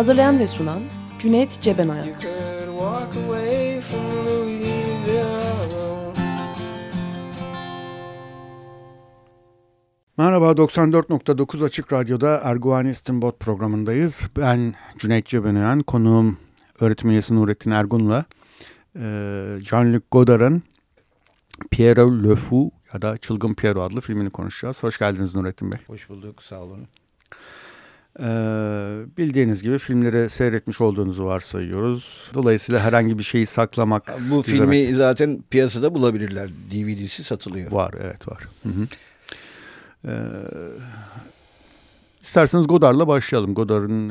Hazırlayan ve sunan Cüneyt Cebenayak. Merhaba 94.9 Açık Radyo'da Erguvani İstinbot programındayız. Ben Cüneyt Cebenayan, konuğum öğretim üyesi Nurettin Ergun'la e, Jean-Luc Godard'ın Pierrot Le Fou ya da Çılgın Pierrot adlı filmini konuşacağız. Hoş geldiniz Nurettin Bey. Hoş bulduk, sağ olun. Ee, bildiğiniz gibi filmleri seyretmiş olduğunuzu varsayıyoruz. Dolayısıyla herhangi bir şeyi saklamak... Bu filmi izlemek... zaten piyasada bulabilirler. DVD'si satılıyor. Var, evet var. Hı hı. Ee, isterseniz Godard'la başlayalım. Godard'ın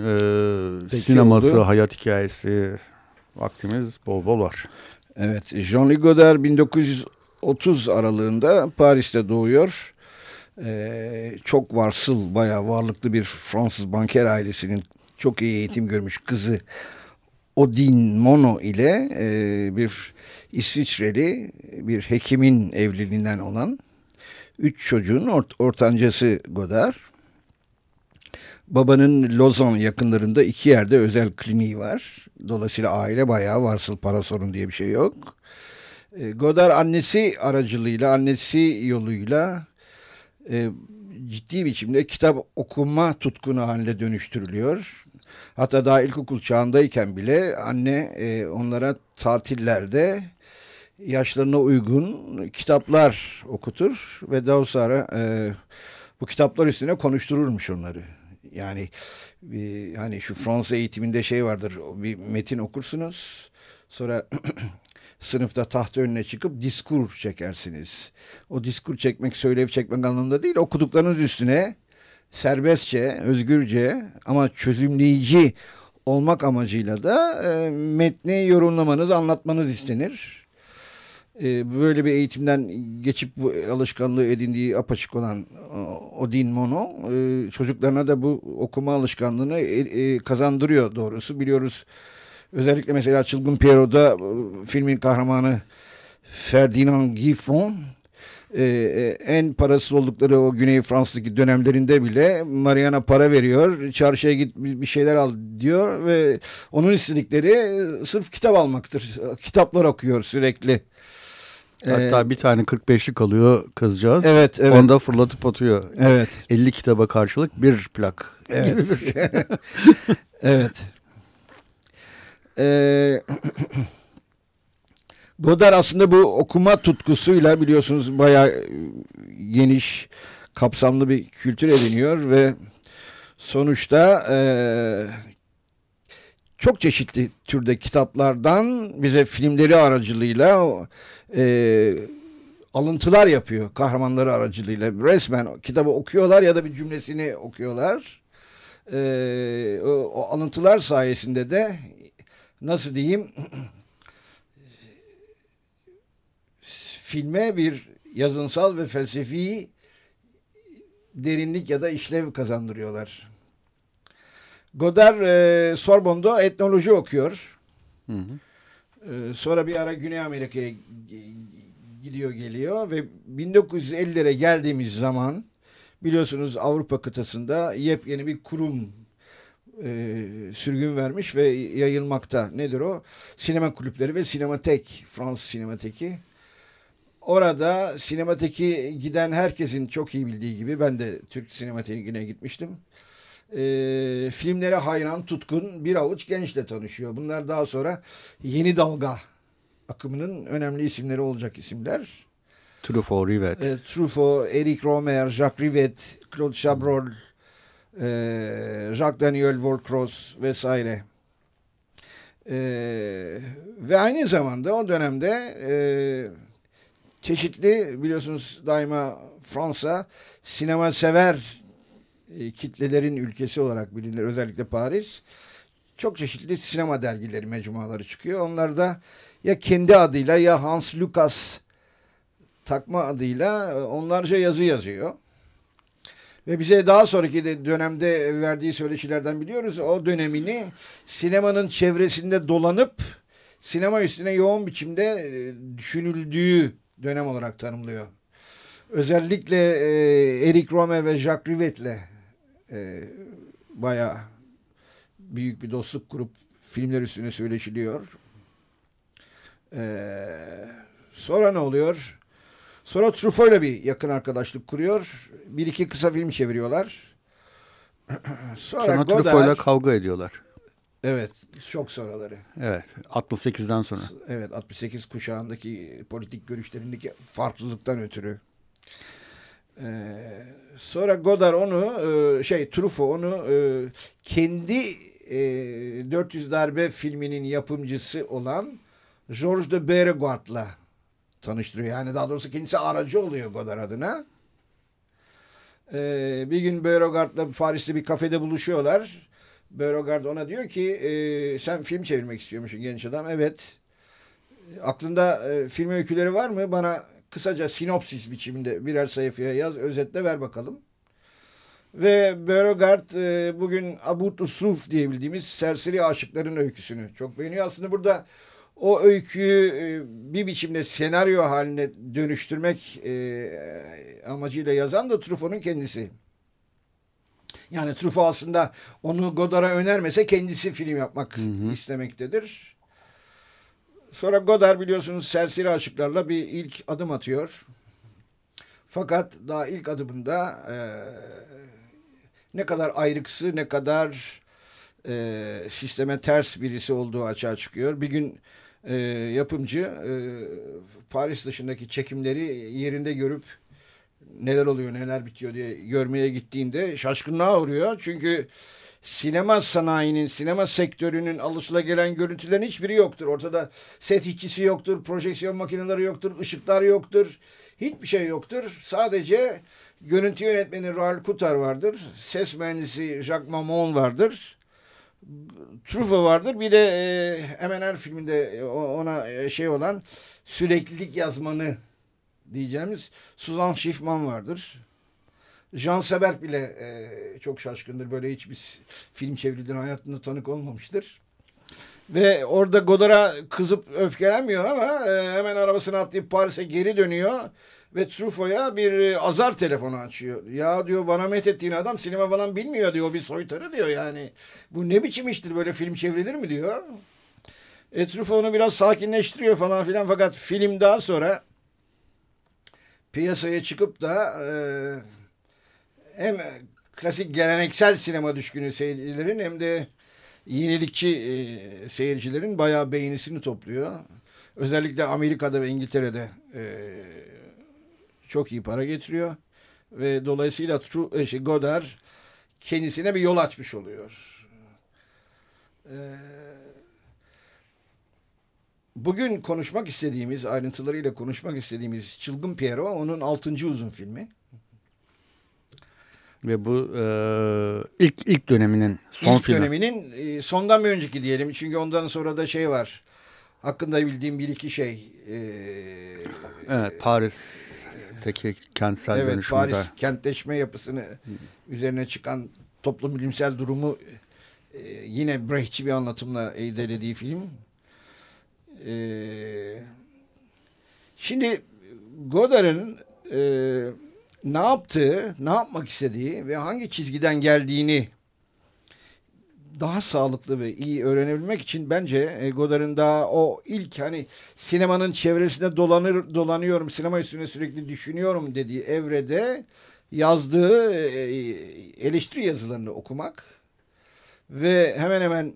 e, sineması, oldu. hayat hikayesi, vaktimiz bol bol var. Evet, Jean-Luc Godard 1930 aralığında Paris'te doğuyor e, çok varsıl, bayağı varlıklı bir Fransız banker ailesinin çok iyi eğitim görmüş kızı Odin Mono ile e, bir İsviçreli bir hekimin evliliğinden olan üç çocuğun ort ortancası Godard. Babanın Lozan yakınlarında iki yerde özel kliniği var. Dolayısıyla aile bayağı varsıl para sorun diye bir şey yok. E, Godard annesi aracılığıyla, annesi yoluyla e, ciddi biçimde kitap okuma tutkunu haline dönüştürülüyor. Hatta daha ilkokul çağındayken bile anne e, onlara tatillerde yaşlarına uygun kitaplar okutur ve daha sonra e, bu kitaplar üstüne konuştururmuş onları. Yani bir, hani şu Fransız eğitiminde şey vardır bir metin okursunuz sonra sınıfta tahta önüne çıkıp diskur çekersiniz. O diskur çekmek, söylev çekmek anlamında değil, okuduklarınız üstüne serbestçe, özgürce ama çözümleyici olmak amacıyla da e, metni yorumlamanız, anlatmanız istenir. E, böyle bir eğitimden geçip bu alışkanlığı edindiği apaçık olan Odin Mono e, çocuklarına da bu okuma alışkanlığını e, e, kazandırıyor doğrusu. Biliyoruz Özellikle mesela Çılgın Pierrot'da e, filmin kahramanı Ferdinand Giffon e, e, en parasız oldukları o Güney Fransa'daki dönemlerinde bile Mariana para veriyor. Çarşıya git bir şeyler al diyor ve onun istedikleri sırf kitap almaktır. Kitaplar okuyor sürekli. Hatta ee, bir tane 45'lik alıyor kızcağız. Evet, evet. Onu da fırlatıp atıyor. Evet. 50 kitaba karşılık bir plak evet. şey. evet. Ee, Godard aslında bu okuma tutkusuyla biliyorsunuz bayağı geniş, kapsamlı bir kültür ediniyor ve sonuçta e, çok çeşitli türde kitaplardan bize filmleri aracılığıyla e, alıntılar yapıyor kahramanları aracılığıyla. Resmen kitabı okuyorlar ya da bir cümlesini okuyorlar. E, o, o alıntılar sayesinde de nasıl diyeyim filme bir yazınsal ve felsefi derinlik ya da işlev kazandırıyorlar. Godard e, Sorbonne'da etnoloji okuyor. Hı hı. E, sonra bir ara Güney Amerika'ya gidiyor geliyor ve 1950'lere geldiğimiz zaman biliyorsunuz Avrupa kıtasında yepyeni bir kurum e, sürgün vermiş ve yayılmakta. Nedir o? Sinema kulüpleri ve sinematek, Fransız sinemateki. Orada sinemateki giden herkesin çok iyi bildiği gibi ben de Türk sinematekine gitmiştim. E, filmlere hayran, tutkun bir avuç gençle tanışıyor. Bunlar daha sonra yeni dalga akımının önemli isimleri olacak isimler. Truffaut, Rivet. E, Truffaut, Eric Romer, Jacques Rivet, Claude Chabrol, e, Jacques Daniel Volcross vesaire. E, ve aynı zamanda o dönemde e, çeşitli biliyorsunuz daima Fransa sinema sever e, kitlelerin ülkesi olarak bilinir özellikle Paris. Çok çeşitli sinema dergileri, mecmuaları çıkıyor. Onlar da ya kendi adıyla ya Hans Lucas takma adıyla e, onlarca yazı yazıyor. Ve bize daha sonraki de dönemde verdiği söyleşilerden biliyoruz. O dönemini sinemanın çevresinde dolanıp sinema üstüne yoğun biçimde e, düşünüldüğü dönem olarak tanımlıyor. Özellikle e, Eric Romer ve Jacques Rivet'le e, bayağı büyük bir dostluk kurup filmler üstüne söyleşiliyor. E, sonra ne oluyor? Sonra Truffaut'la bir yakın arkadaşlık kuruyor. Bir iki kısa film çeviriyorlar. Sonra, Sonra Truffaut'la kavga ediyorlar. Evet, çok sonraları. Evet, 68'den sonra. Evet, 68 kuşağındaki politik görüşlerindeki farklılıktan ötürü. Ee, sonra Godard onu, e, şey Truffaut onu e, kendi e, 400 Darbe filminin yapımcısı olan Georges de Beauregard'la tanıştırıyor. Yani daha doğrusu kendisi aracı oluyor Godard adına. Ee, bir gün Beauregard'la Paris'te bir kafede buluşuyorlar. Beauregard ona diyor ki e, sen film çevirmek istiyormuşsun genç adam. Evet. Aklında e, film öyküleri var mı? Bana kısaca sinopsis biçiminde birer sayfaya yaz, özetle ver bakalım. Ve Beauregard e, bugün Abu Tusruf diye bildiğimiz serseri aşıkların öyküsünü çok beğeniyor. Aslında burada o öyküyü e, bir biçimde senaryo haline dönüştürmek e, amacıyla yazan da Truffaut'un kendisi. Yani Truffaut aslında onu Godard'a önermese kendisi film yapmak hı hı. istemektedir. Sonra Godard biliyorsunuz serseri aşıklarla bir ilk adım atıyor. Fakat daha ilk adımında e, ne kadar ayrıksı ne kadar e, sisteme ters birisi olduğu açığa çıkıyor. Bir gün e, yapımcı e, Paris dışındaki çekimleri yerinde görüp neler oluyor neler bitiyor diye görmeye gittiğinde şaşkınlığa uğruyor. Çünkü sinema sanayinin, sinema sektörünün alışılagelen görüntülerin hiçbiri yoktur. Ortada set işçisi yoktur, projeksiyon makineleri yoktur, ışıklar yoktur. Hiçbir şey yoktur. Sadece görüntü yönetmeni Raul Kutar vardır. Ses mühendisi Jacques Mamon vardır. Truffaut vardır. Bir de e, hemen her filminde ona e, şey olan süreklilik yazmanı diyeceğimiz Suzan Schiffman vardır. Jean Seberg bile e, çok şaşkındır. Böyle hiçbir film çevrildiğine hayatında tanık olmamıştır. Ve orada Godard'a kızıp öfkelenmiyor ama e, hemen arabasını atlayıp Paris'e geri dönüyor. Ve Truffaut'a bir e, azar telefonu açıyor. Ya diyor bana methettiğin adam sinema falan bilmiyor diyor. Bir soytarı diyor yani. Bu ne biçim iştir böyle film çevrilir mi diyor. E, Truffaut onu biraz sakinleştiriyor falan filan. Fakat film daha sonra piyasaya çıkıp da e, hem klasik geleneksel sinema düşkünü seyircilerin hem de yenilikçi e, seyircilerin bayağı beğenisini topluyor. Özellikle Amerika'da ve İngiltere'de e, çok iyi para getiriyor. Ve dolayısıyla e, şey, Godard kendisine bir yol açmış oluyor. Ee, bugün konuşmak istediğimiz, ayrıntılarıyla konuşmak istediğimiz Çılgın Piero onun altıncı uzun filmi. Ve bu e, ilk ilk döneminin son ilk filmi. döneminin e, sondan bir önceki diyelim. Çünkü ondan sonra da şey var. Hakkında bildiğim bir iki şey. E, evet Paris teki kentsel evet, dönüşümde. Paris kentleşme yapısını üzerine çıkan toplum bilimsel durumu e, yine Brechtçi bir anlatımla irdelediği film. E, şimdi Godard'ın e, ne yaptığı, ne yapmak istediği ve hangi çizgiden geldiğini daha sağlıklı ve iyi öğrenebilmek için bence e, Godard'ın daha o ilk hani sinemanın çevresinde dolanır dolanıyorum, sinema üstüne sürekli düşünüyorum dediği evrede yazdığı e, eleştiri yazılarını okumak ve hemen hemen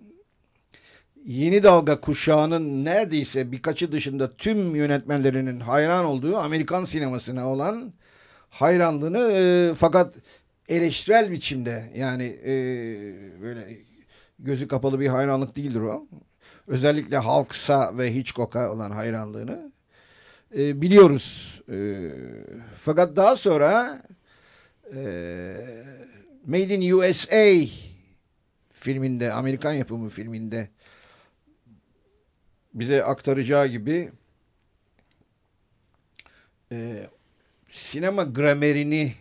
yeni dalga kuşağının neredeyse birkaçı dışında tüm yönetmenlerinin hayran olduğu Amerikan sinemasına olan hayranlığını e, fakat eleştirel biçimde yani e, böyle gözü kapalı bir hayranlık değildir o. Özellikle Hawks'a ve Hitchcock'a olan hayranlığını e, biliyoruz. E, fakat daha sonra e, Made in USA filminde, Amerikan yapımı filminde bize aktaracağı gibi e, sinema gramerini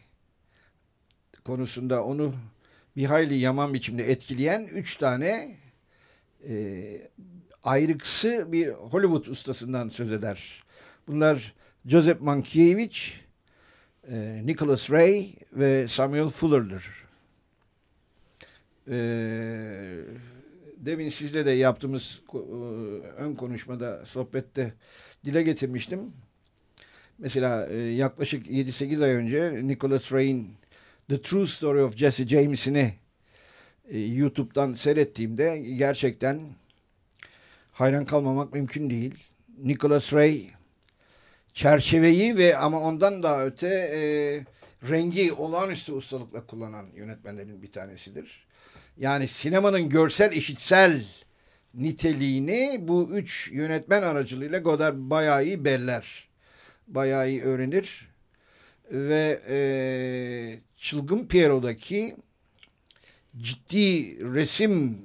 konusunda onu bir hayli yaman biçimde etkileyen üç tane e, ayrıksı bir Hollywood ustasından söz eder. Bunlar Joseph Mankiewicz, e, Nicholas Ray ve Samuel Fuller'dır. E, demin sizle de yaptığımız e, ön konuşmada, sohbette dile getirmiştim. Mesela e, yaklaşık 7-8 ay önce Nicholas Ray'in The True Story of Jesse James'ini e, YouTube'dan seyrettiğimde gerçekten hayran kalmamak mümkün değil. Nicholas Ray çerçeveyi ve ama ondan daha öte e, rengi olağanüstü ustalıkla kullanan yönetmenlerin bir tanesidir. Yani sinemanın görsel işitsel niteliğini bu üç yönetmen aracılığıyla Godard bayağı iyi beller. Bayağı iyi öğrenir. Ve e, Çılgın Pierrot'daki ciddi resim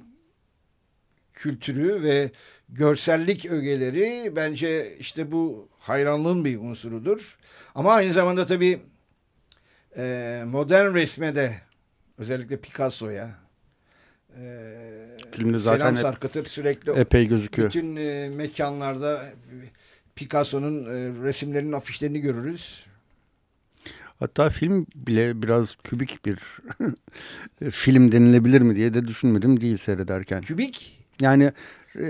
kültürü ve görsellik ögeleri bence işte bu hayranlığın bir unsurudur. Ama aynı zamanda tabii e, modern resme de özellikle Picasso'ya e, filmde zaten selam sarkıtır sürekli epey gözüküyor. Bütün e, mekanlarda Picasso'nun e, resimlerinin afişlerini görürüz. Hatta film bile biraz kübik bir film denilebilir mi diye de düşünmedim değil seyrederken. Kübik? Yani e,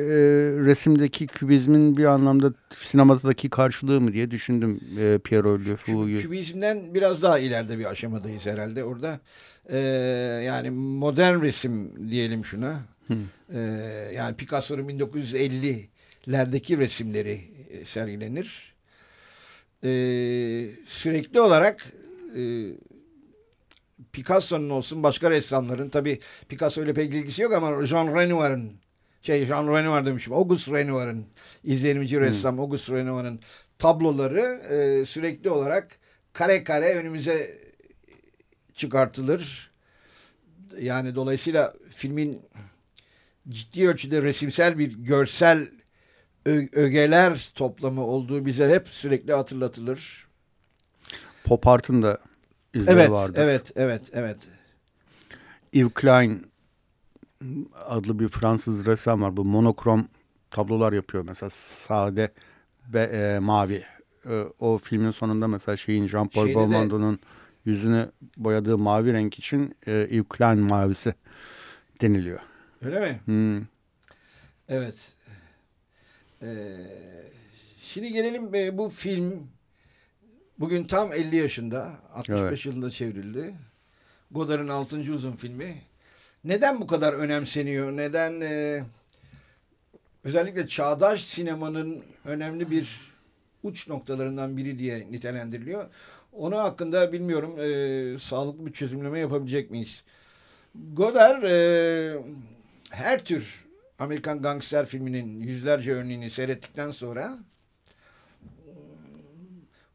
resimdeki kübizmin bir anlamda sinemadaki karşılığı mı diye düşündüm e, Piero Lefou'yu. Kübizmden biraz daha ileride bir aşamadayız herhalde orada. E, yani modern resim diyelim şuna. E, yani Picasso'nun 1950'lerdeki resimleri e, sergilenir. E, sürekli olarak e, Picasso'nun olsun başka ressamların tabi Picasso ile pek ilgisi yok ama Jean Renoir'ın şey Jean Renoir demişim Auguste Renoir'ın izlenimci hmm. ressam Auguste Renoir'ın tabloları e, sürekli olarak kare kare önümüze çıkartılır. Yani dolayısıyla filmin ciddi ölçüde resimsel bir görsel ögeler toplamı olduğu bize hep sürekli hatırlatılır. Pop Art'ın da izleri evet, vardır. Evet, evet, evet. Yves Klein adlı bir Fransız ressam var. Bu monokrom tablolar yapıyor mesela sade ve e, mavi. E, o filmin sonunda mesela şeyin Jean-Paul Belmondo'nun yüzünü boyadığı mavi renk için e, Yves Klein mavisi deniliyor. Öyle mi? Hmm. Evet. Ee, şimdi gelelim e, bu film bugün tam 50 yaşında. 65 evet. yılında çevrildi. Godard'ın 6. uzun filmi. Neden bu kadar önemseniyor? Neden e, özellikle çağdaş sinemanın önemli bir uç noktalarından biri diye nitelendiriliyor. Onu hakkında bilmiyorum e, sağlıklı bir çözümleme yapabilecek miyiz? Godard e, her tür Amerikan gangster filminin yüzlerce örneğini seyrettikten sonra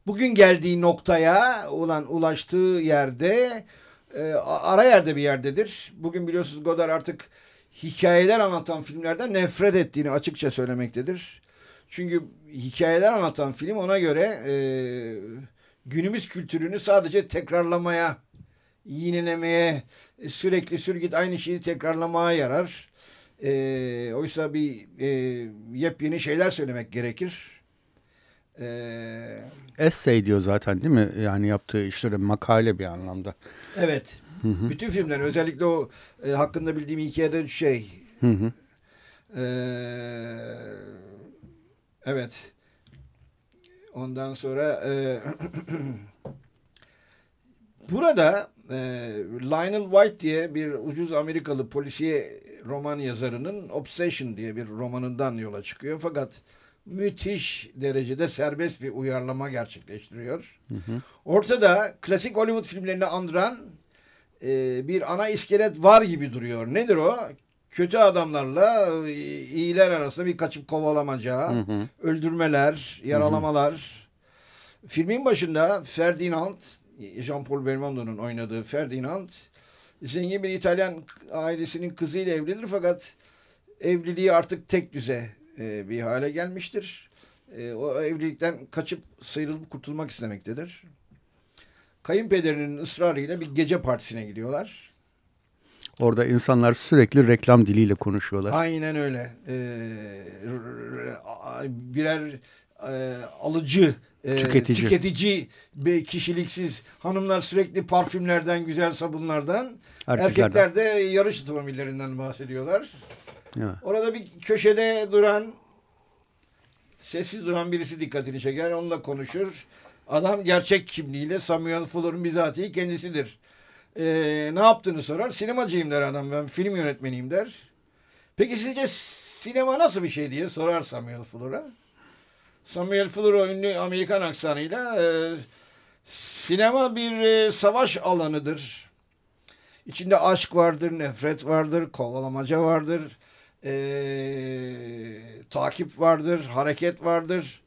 bugün geldiği noktaya olan ulaştığı yerde e, ara yerde bir yerdedir. Bugün biliyorsunuz Godard artık hikayeler anlatan filmlerden nefret ettiğini açıkça söylemektedir. Çünkü hikayeler anlatan film ona göre e, günümüz kültürünü sadece tekrarlamaya, yinelemeye, sürekli sürgit aynı şeyi tekrarlamaya yarar. E, oysa bir e, yepyeni şeyler söylemek gerekir. E, Essay diyor zaten değil mi? Yani yaptığı işlere makale bir anlamda. Evet. Hı hı. Bütün filmler özellikle o e, hakkında bildiğim hikayede şey. Hı hı. E, evet. Ondan sonra e, burada e, Lionel White diye bir ucuz Amerikalı polisiye roman yazarının Obsession diye bir romanından yola çıkıyor. Fakat müthiş derecede serbest bir uyarlama gerçekleştiriyor. Hı hı. Ortada klasik Hollywood filmlerini andıran e, bir ana iskelet var gibi duruyor. Nedir o? Kötü adamlarla e, iyiler arasında bir kaçıp kovalamaca, hı hı. öldürmeler, yaralamalar. Hı hı. Filmin başında Ferdinand, Jean-Paul Belmondo'nun oynadığı Ferdinand zengin bir İtalyan ailesinin kızıyla evlenir fakat evliliği artık tek düze e, bir hale gelmiştir. E, o evlilikten kaçıp sıyrılıp kurtulmak istemektedir. Kayınpederinin ısrarıyla bir gece partisine gidiyorlar. Orada insanlar sürekli reklam diliyle konuşuyorlar. Aynen öyle. Ee, birer e, alıcı, e, tüketici, tüketici bir kişiliksiz hanımlar sürekli parfümlerden, güzel sabunlardan, erkekler de yarış otomobillerinden bahsediyorlar. Ya. Orada bir köşede duran sessiz duran birisi dikkatini çeker. Onunla konuşur. Adam gerçek kimliğiyle Samuel Fuller'ın bizatihi kendisidir. Ee, ne yaptığını sorar. Sinemacıyım der adam. Ben film yönetmeniyim der. Peki sizce sinema nasıl bir şey diye sorar Samuel Fuller'a. Samuel Fuller o ünlü Amerikan aksanıyla e, sinema bir e, savaş alanıdır. İçinde aşk vardır, nefret vardır, kovalamaca vardır, e, takip vardır, hareket vardır.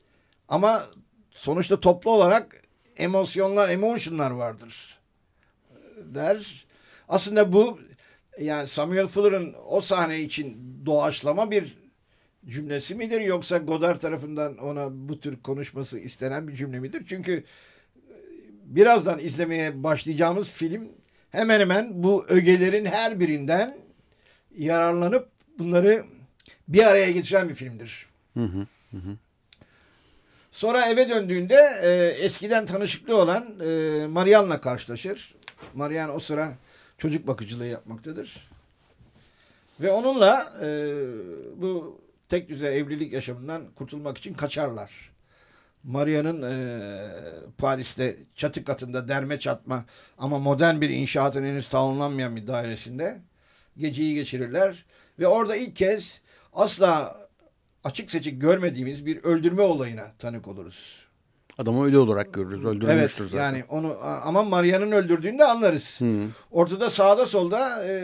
Ama sonuçta toplu olarak emosyonlar, emotionlar vardır der. Aslında bu yani Samuel Fuller'ın o sahne için doğaçlama bir cümlesi midir yoksa Godard tarafından ona bu tür konuşması istenen bir cümle midir? Çünkü birazdan izlemeye başlayacağımız film hemen hemen bu ögelerin her birinden yararlanıp bunları bir araya getiren bir filmdir. Hı hı, hı. Sonra eve döndüğünde e, eskiden tanışıklı olan e, Marian'la karşılaşır. Marian o sıra çocuk bakıcılığı yapmaktadır. Ve onunla e, bu tek düze evlilik yaşamından kurtulmak için kaçarlar. Maria'nın e, Paris'te çatı katında derme çatma ama modern bir inşaatın henüz tamamlanmayan bir dairesinde geceyi geçirirler. Ve orada ilk kez asla açık seçik görmediğimiz bir öldürme olayına tanık oluruz. Adamı ölü olarak görürüz. Öldürmüştür evet, zaten. Yani onu ama Maria'nın öldürdüğünü de anlarız. Hmm. Ortada sağda solda e,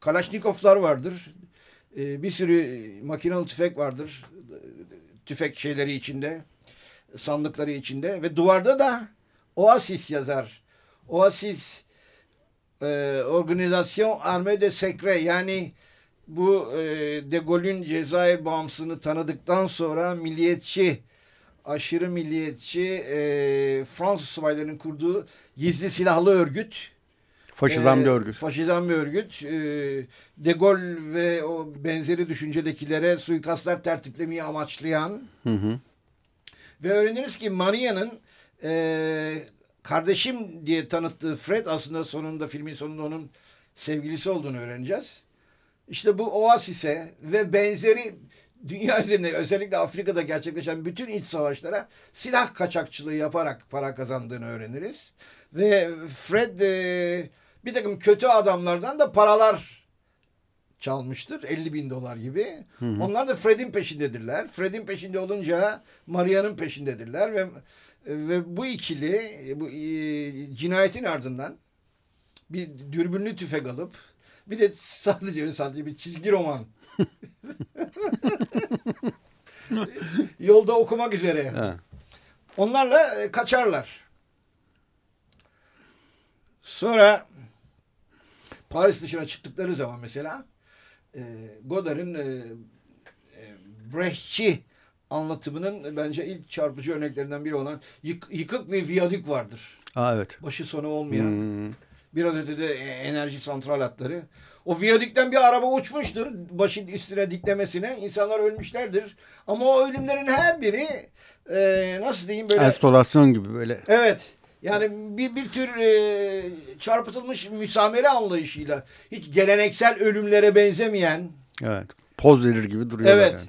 Kalaşnikovlar vardır. E, bir sürü makinalı tüfek vardır. Tüfek şeyleri içinde. Sandıkları içinde. Ve duvarda da Oasis yazar. Oasis e, Organizasyon Arme de Secret yani bu e, De Gaulle'ün Cezayir bağımsızlığını tanıdıktan sonra milliyetçi aşırı milliyetçi e, Fransız subaylarının kurduğu gizli silahlı örgüt Faşizan bir örgüt. Faşizan bir örgüt. E, De Gaulle ve o benzeri düşüncedekilere suikastlar tertiplemeyi amaçlayan hı hı. ve öğreniriz ki Maria'nın e, kardeşim diye tanıttığı Fred aslında sonunda filmin sonunda onun sevgilisi olduğunu öğreneceğiz. İşte bu Oasis'e ve benzeri dünya üzerinde özellikle Afrika'da gerçekleşen bütün iç savaşlara silah kaçakçılığı yaparak para kazandığını öğreniriz. Ve Fred e, bir takım kötü adamlardan da paralar çalmıştır. 50 bin dolar gibi. Hı hı. Onlar da Fred'in peşindedirler. Fred'in peşinde olunca Maria'nın peşindedirler ve ve bu ikili bu e, cinayetin ardından bir dürbünlü tüfek alıp bir de sadece sadece bir çizgi roman yolda okumak üzere. Ha. Onlarla e, kaçarlar. Sonra Paris dışına çıktıkları zaman mesela e, Godard'ın e, e, Brechtçi anlatımının bence ilk çarpıcı örneklerinden biri olan yık, yıkık bir viyadük vardır. Aa, evet. Başı sonu olmayan. Hmm. Biraz ötede e, enerji santral hatları. O viyadükten bir araba uçmuştur. Başın üstüne diklemesine. insanlar ölmüşlerdir. Ama o ölümlerin her biri e, nasıl diyeyim böyle. Enstolasyon gibi böyle. Evet. Yani bir, bir tür e, çarpıtılmış müsamere anlayışıyla hiç geleneksel ölümlere benzemeyen. Evet. Poz verir gibi duruyorlar evet. yani.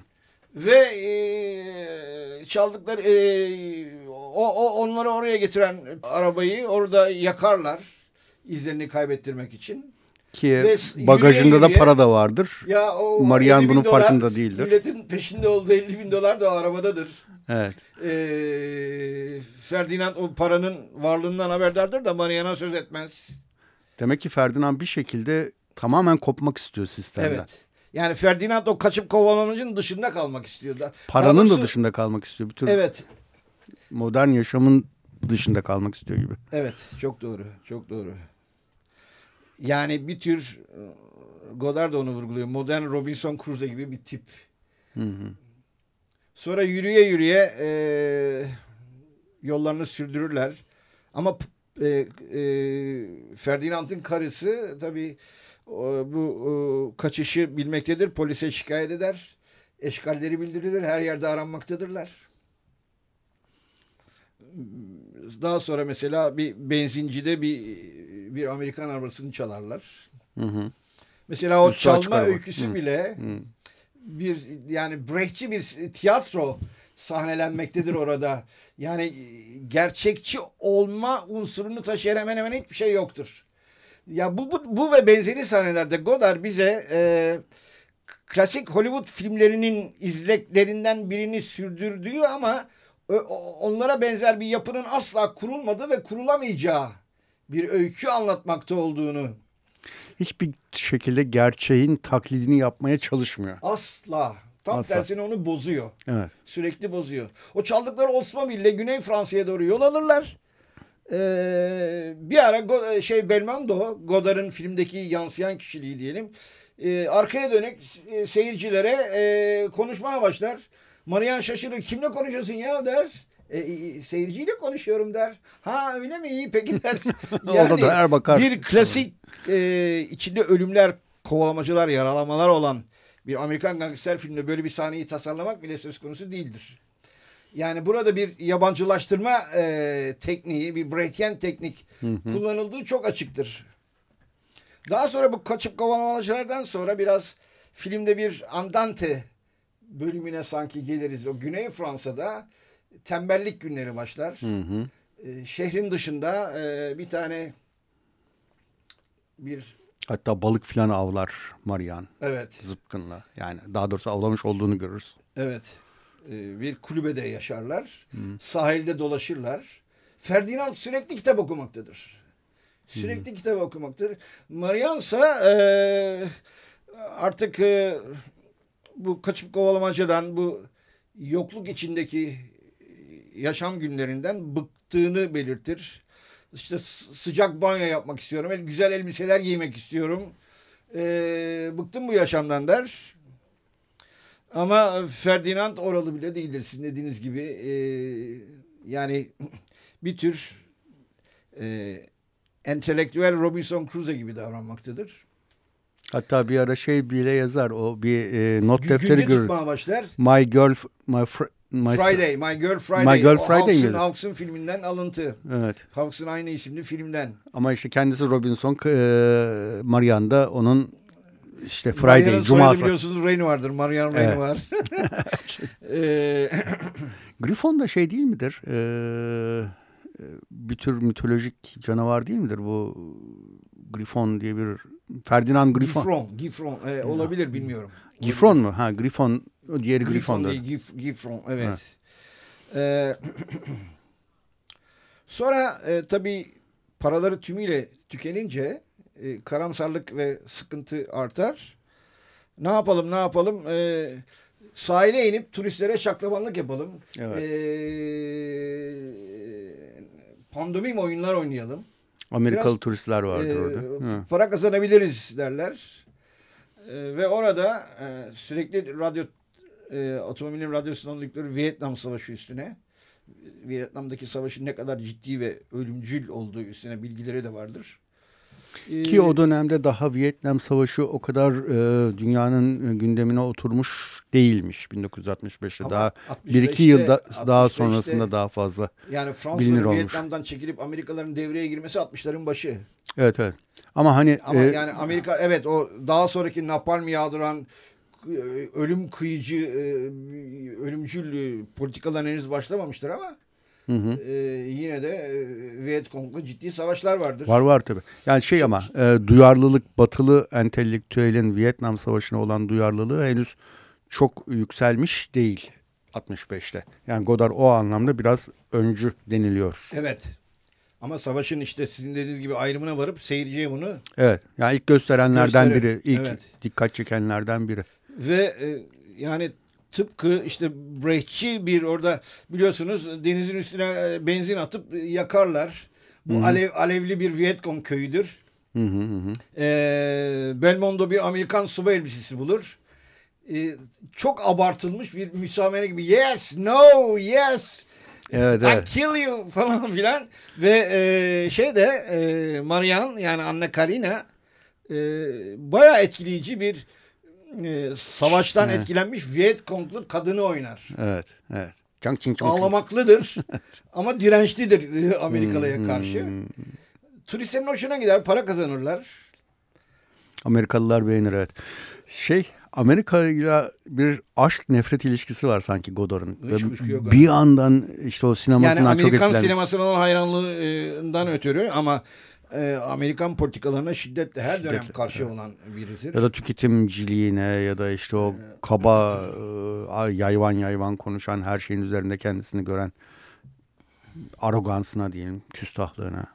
Ve e, çaldıkları e, o, o onları oraya getiren arabayı orada yakarlar izlerini kaybettirmek için. Ki Ve bagajında da para da vardır. Ya o Marian bunun dolar, farkında değildir. Milletin peşinde olduğu 50 bin dolar da o arabadadır. Evet. Ee, Ferdinand o paranın varlığından haberdardır da Marian'a söz etmez. Demek ki Ferdinand bir şekilde tamamen kopmak istiyor sistemden. Evet. Yani Ferdinand o kaçıp kovalanıcının dışında kalmak istiyor da. Paranın doğrusu, da dışında kalmak istiyor. Bir tür evet. Modern yaşamın dışında kalmak istiyor gibi. Evet çok doğru çok doğru. Yani bir tür e, Godard da onu vurguluyor. Modern Robinson Crusoe gibi bir tip. Hı hı. Sonra yürüye yürüye e, yollarını sürdürürler. Ama e, e, Ferdinand'ın karısı tabii bu o, kaçışı bilmektedir. Polise şikayet eder. Eşkalleri bildirilir. Her yerde aranmaktadırlar. Daha sonra mesela bir benzincide bir bir Amerikan arabasını çalarlar. Hı hı. Mesela o Üstü çalma öyküsü hı. bile hı. bir yani Brechtçi bir tiyatro sahnelenmektedir orada. Yani gerçekçi olma unsurunu taşıyan hemen hemen hiçbir şey yoktur. Ya bu, bu, bu ve benzeri sahnelerde Godard bize e, klasik Hollywood filmlerinin izleklerinden birini sürdürdüğü ama onlara benzer bir yapının asla kurulmadığı ve kurulamayacağı bir öykü anlatmakta olduğunu hiçbir şekilde gerçeğin taklidini yapmaya çalışmıyor. Asla. Tam Asla. tersine onu bozuyor. Evet. Sürekli bozuyor. O çaldıkları Oldsmobile Güney Fransa'ya doğru yol alırlar. Ee, bir ara şey Belmondo, Godard'ın filmdeki yansıyan kişiliği diyelim. E, arkaya dönük e, seyircilere e, konuşmaya başlar. Marian şaşırır. Kimle konuşuyorsun ya der. E, e, seyirciyle konuşuyorum der. Ha öyle mi? İyi peki der. Yani Orada da Erbakar. Bir klasik e, içinde ölümler, kovalamacılar, yaralamalar olan bir Amerikan gangster filminde böyle bir sahneyi tasarlamak bile söz konusu değildir. Yani burada bir yabancılaştırma e, tekniği, bir Brechtian teknik hı hı. kullanıldığı çok açıktır. Daha sonra bu kaçıp kovalamacılardan sonra biraz filmde bir andante bölümüne sanki geliriz. O Güney Fransa'da tembellik günleri başlar. Hı hı. E, şehrin dışında e, bir tane bir Hatta balık filan avlar Marian. Evet. Zıpkınla. Yani daha doğrusu avlamış olduğunu görürüz. Evet. Ee, bir kulübede yaşarlar. Hı. Sahilde dolaşırlar. Ferdinand sürekli kitap okumaktadır. Sürekli Hı. kitap okumaktadır. Marian ise artık e, bu kaçıp kovalamacadan bu yokluk içindeki yaşam günlerinden bıktığını belirtir. İşte sıcak banyo yapmak istiyorum. Güzel elbiseler giymek istiyorum. Ee, bıktım bu yaşamdan der. Ama Ferdinand oralı bile değildir. Sizin dediğiniz gibi e, yani bir tür e, entelektüel Robinson Crusoe gibi davranmaktadır. Hatta bir ara şey bile yazar. O bir e, not defteri görür. başlar. My girl, my fr My, Friday, My Girl Friday. My Girl Friday Hawks'ın, Hawks'ın filminden alıntı. Evet. Hawks'ın aynı isimli filmden. Ama işte kendisi Robinson, e, Marian da onun işte Friday, Marian'ın Cuma'sı. biliyorsunuz Rain vardır. Marian Rain evet. var. e, Griffon da şey değil midir? Ee, bir tür mitolojik canavar değil midir bu Griffon diye bir Ferdinand Griffon. Gifron, Gifron e, olabilir bilmiyorum. Gifron mu? Ha Griffon o diğeri Griffon değil, Gif, Gifron evet. Ee, sonra e, tabii paraları tümüyle tükenince e, karamsarlık ve sıkıntı artar. Ne yapalım ne yapalım? E, sahile inip turistlere şaklabanlık yapalım. Evet. E, pandomim oyunlar oynayalım. Amerikalı Biraz, turistler vardır e, orada. Hı. Para kazanabiliriz derler. E, ve orada e, sürekli radyo e, otomobilin radyosunu aldıkları Vietnam Savaşı üstüne Vietnam'daki savaşın ne kadar ciddi ve ölümcül olduğu üstüne bilgileri de vardır. Ki ee, o dönemde daha Vietnam Savaşı o kadar e, dünyanın gündemine oturmuş değilmiş 1965'te. Daha bir iki yılda daha sonrasında daha fazla yani Fransa'nın Vietnam'dan çekilip Amerikalıların devreye girmesi 60'ların başı. Evet evet. Ama hani ama e, yani Amerika evet o daha sonraki napalm yağdıran ölüm kıyıcı, e, ölümcül e, politikalar henüz başlamamıştır ama Hı hı. E, yine de e, Vietcong'la ciddi savaşlar vardır. Var var tabii. Yani şey ama e, duyarlılık batılı entelektüelin Vietnam Savaşı'na olan duyarlılığı henüz çok yükselmiş değil 65'te. Yani Godard o anlamda biraz öncü deniliyor. Evet. Ama savaşın işte sizin dediğiniz gibi ayrımına varıp seyirciye bunu Evet. Yani ilk gösterenlerden Gösterir. biri, ilk evet. dikkat çekenlerden biri. Ve e, yani tıpkı işte Brechtçi bir orada biliyorsunuz denizin üstüne e, benzin atıp yakarlar. Bu hı hı. alev alevli bir Vietcong köyüdür. Hı hı hı. Ee, Belmondo bir Amerikan subay elbisesi bulur. Ee, çok abartılmış bir müsamere gibi. Yes, no, yes. Evet, evet. I kill you falan filan. Ve e, şey de e, Marian yani Anne Karina e, bayağı etkileyici bir e, savaştan evet. etkilenmiş Vietconglu kadını oynar. Evet, evet. Chang Ching Chong. Ağlamaklıdır ama dirençlidir e, Amerikalıya hmm. karşı. Turistlerin hoşuna gider, para kazanırlar. Amerikalılar beğenir evet. Şey Amerika ile bir aşk nefret ilişkisi var sanki Godard'ın. Bir yandan işte o sinemasından yani çok etkilen. Amerikan sinemasına olan hayranlığından ötürü ama e, Amerikan politikalarına şiddetle her dönem şiddetle, karşı evet. olan birisidir. Ya da tüketimciliğine ya da işte o kaba e, yayvan yayvan konuşan her şeyin üzerinde kendisini gören arogansına diyelim, küstahlığına.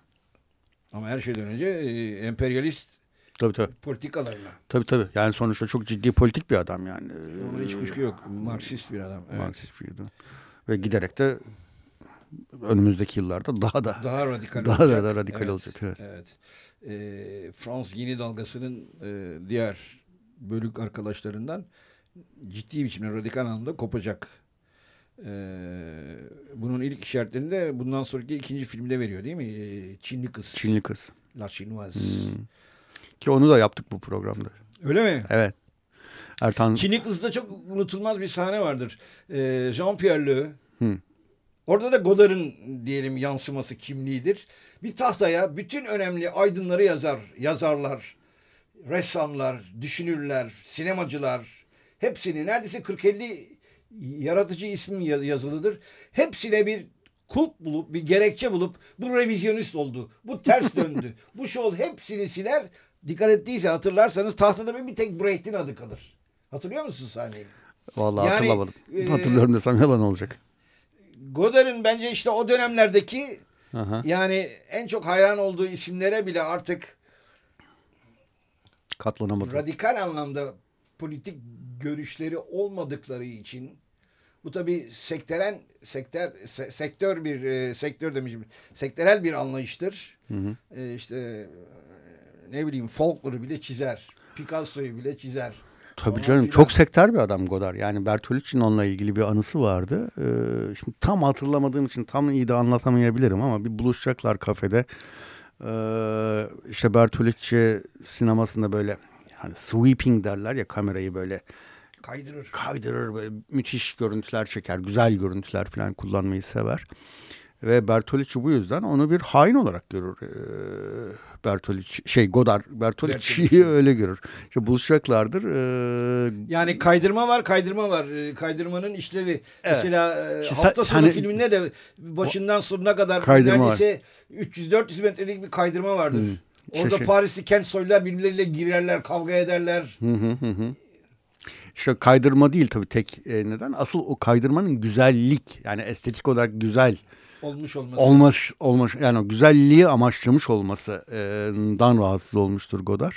Ama her şeyden önce e, emperyalist tabii, tabii. politikalarına. Tabii tabii. Yani sonuçta çok ciddi politik bir adam yani. Ona hiç kuşku yok. Marksist bir adam. Evet. Marksist bir adam. Ve giderek de önümüzdeki yıllarda daha da daha radikal daha olacak. da radikal evet, olacak. Evet. evet. E, Frans yeni dalgasının e, diğer bölük arkadaşlarından ciddi biçimde radikal anlamda kopacak. E, bunun ilk işaretlerini de bundan sonraki ikinci filmde veriyor değil mi? E, Çinli Kız. Çinli Kız. La Chinoise. Hmm. Ki onu da yaptık bu programda. Öyle mi? Evet. Ertan... Çinli Kız'da çok unutulmaz bir sahne vardır. E, Jean-Pierre Le hmm Orada da Godard'ın diyelim yansıması kimliğidir. Bir tahtaya bütün önemli aydınları yazar, yazarlar, ressamlar, düşünürler, sinemacılar hepsini neredeyse 40-50 yaratıcı ismi yazılıdır. Hepsine bir kulp bulup bir gerekçe bulup bu revizyonist oldu. Bu ters döndü. bu şey oldu. Hepsini siler. Dikkat ettiyse hatırlarsanız tahtada bir, tek Brecht'in adı kalır. Hatırlıyor musun sahneyi? Vallahi yani, hatırlamadım. E, Hatırlıyorum desem yalan olacak. Godard'ın bence işte o dönemlerdeki Aha. yani en çok hayran olduğu isimlere bile artık katlanamadı. Radikal anlamda politik görüşleri olmadıkları için bu tabi sektörel sektör se, sektör bir e, sektör demişim sektörel bir anlayıştır. Hı hı. E, işte ne bileyim Faulkner'ı bile çizer. Picasso'yu bile çizer. Tabii canım filan. çok sektör bir adam Godard. Yani Bertolucci'nin onunla ilgili bir anısı vardı. Ee, şimdi tam hatırlamadığım için tam iyi de anlatamayabilirim ama bir buluşacaklar kafede. Ee, işte Bertolucci sinemasında böyle hani sweeping derler ya kamerayı böyle kaydırır. Kaydırır böyle müthiş görüntüler çeker, güzel görüntüler falan kullanmayı sever. Ve Bertolucci bu yüzden onu bir hain olarak görür. Ee, Bertolucci şey Godard Bertolucci'yi öyle görür. İşte buluşacaklardır. Ee, yani kaydırma var, kaydırma var. Ee, kaydırmanın işlevi. Evet. Mesela e, işte hafta sonu hani, filminde de başından sonuna kadar neredeyse 300-400 metrelik bir kaydırma vardır. Hmm. Orada işte şey, Parisli kent soylar birbirleriyle girerler, kavga ederler. Hı hı hı. İşte kaydırma değil tabii tek e, neden. Asıl o kaydırmanın güzellik yani estetik olarak güzel olmuş olması. Olmuş, olmuş yani güzelliği amaçlamış olmasından rahatsız olmuştur Godard.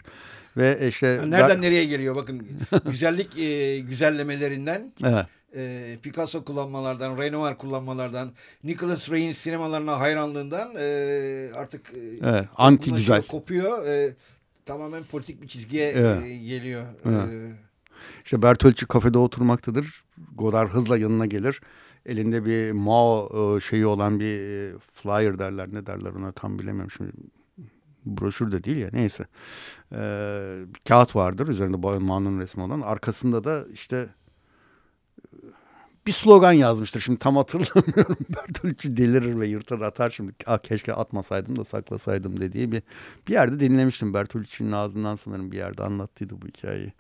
Ve işte nereden nereye geliyor bakın güzellik e, güzellemelerinden evet. e, Picasso kullanmalardan, Renoir kullanmalardan, Nicholas Ray'in sinemalarına hayranlığından e, artık e, evet, anti güzel kopuyor. E, tamamen politik bir çizgiye evet. e, geliyor. Evet. E, işte Bertolucci kafede oturmaktadır. Godard hızla yanına gelir elinde bir Mao e, şeyi olan bir e, flyer derler. Ne derler ona tam bilemiyorum. Şimdi broşür de değil ya neyse. Ee, kağıt vardır. Üzerinde Mao'nun resmi olan. Arkasında da işte bir slogan yazmıştır. Şimdi tam hatırlamıyorum. Bertolucci delirir ve yırtar atar şimdi. Ah, keşke atmasaydım da saklasaydım dediği bir bir yerde dinlemiştim. Bertolucci'nin ağzından sanırım bir yerde anlattıydı bu hikayeyi.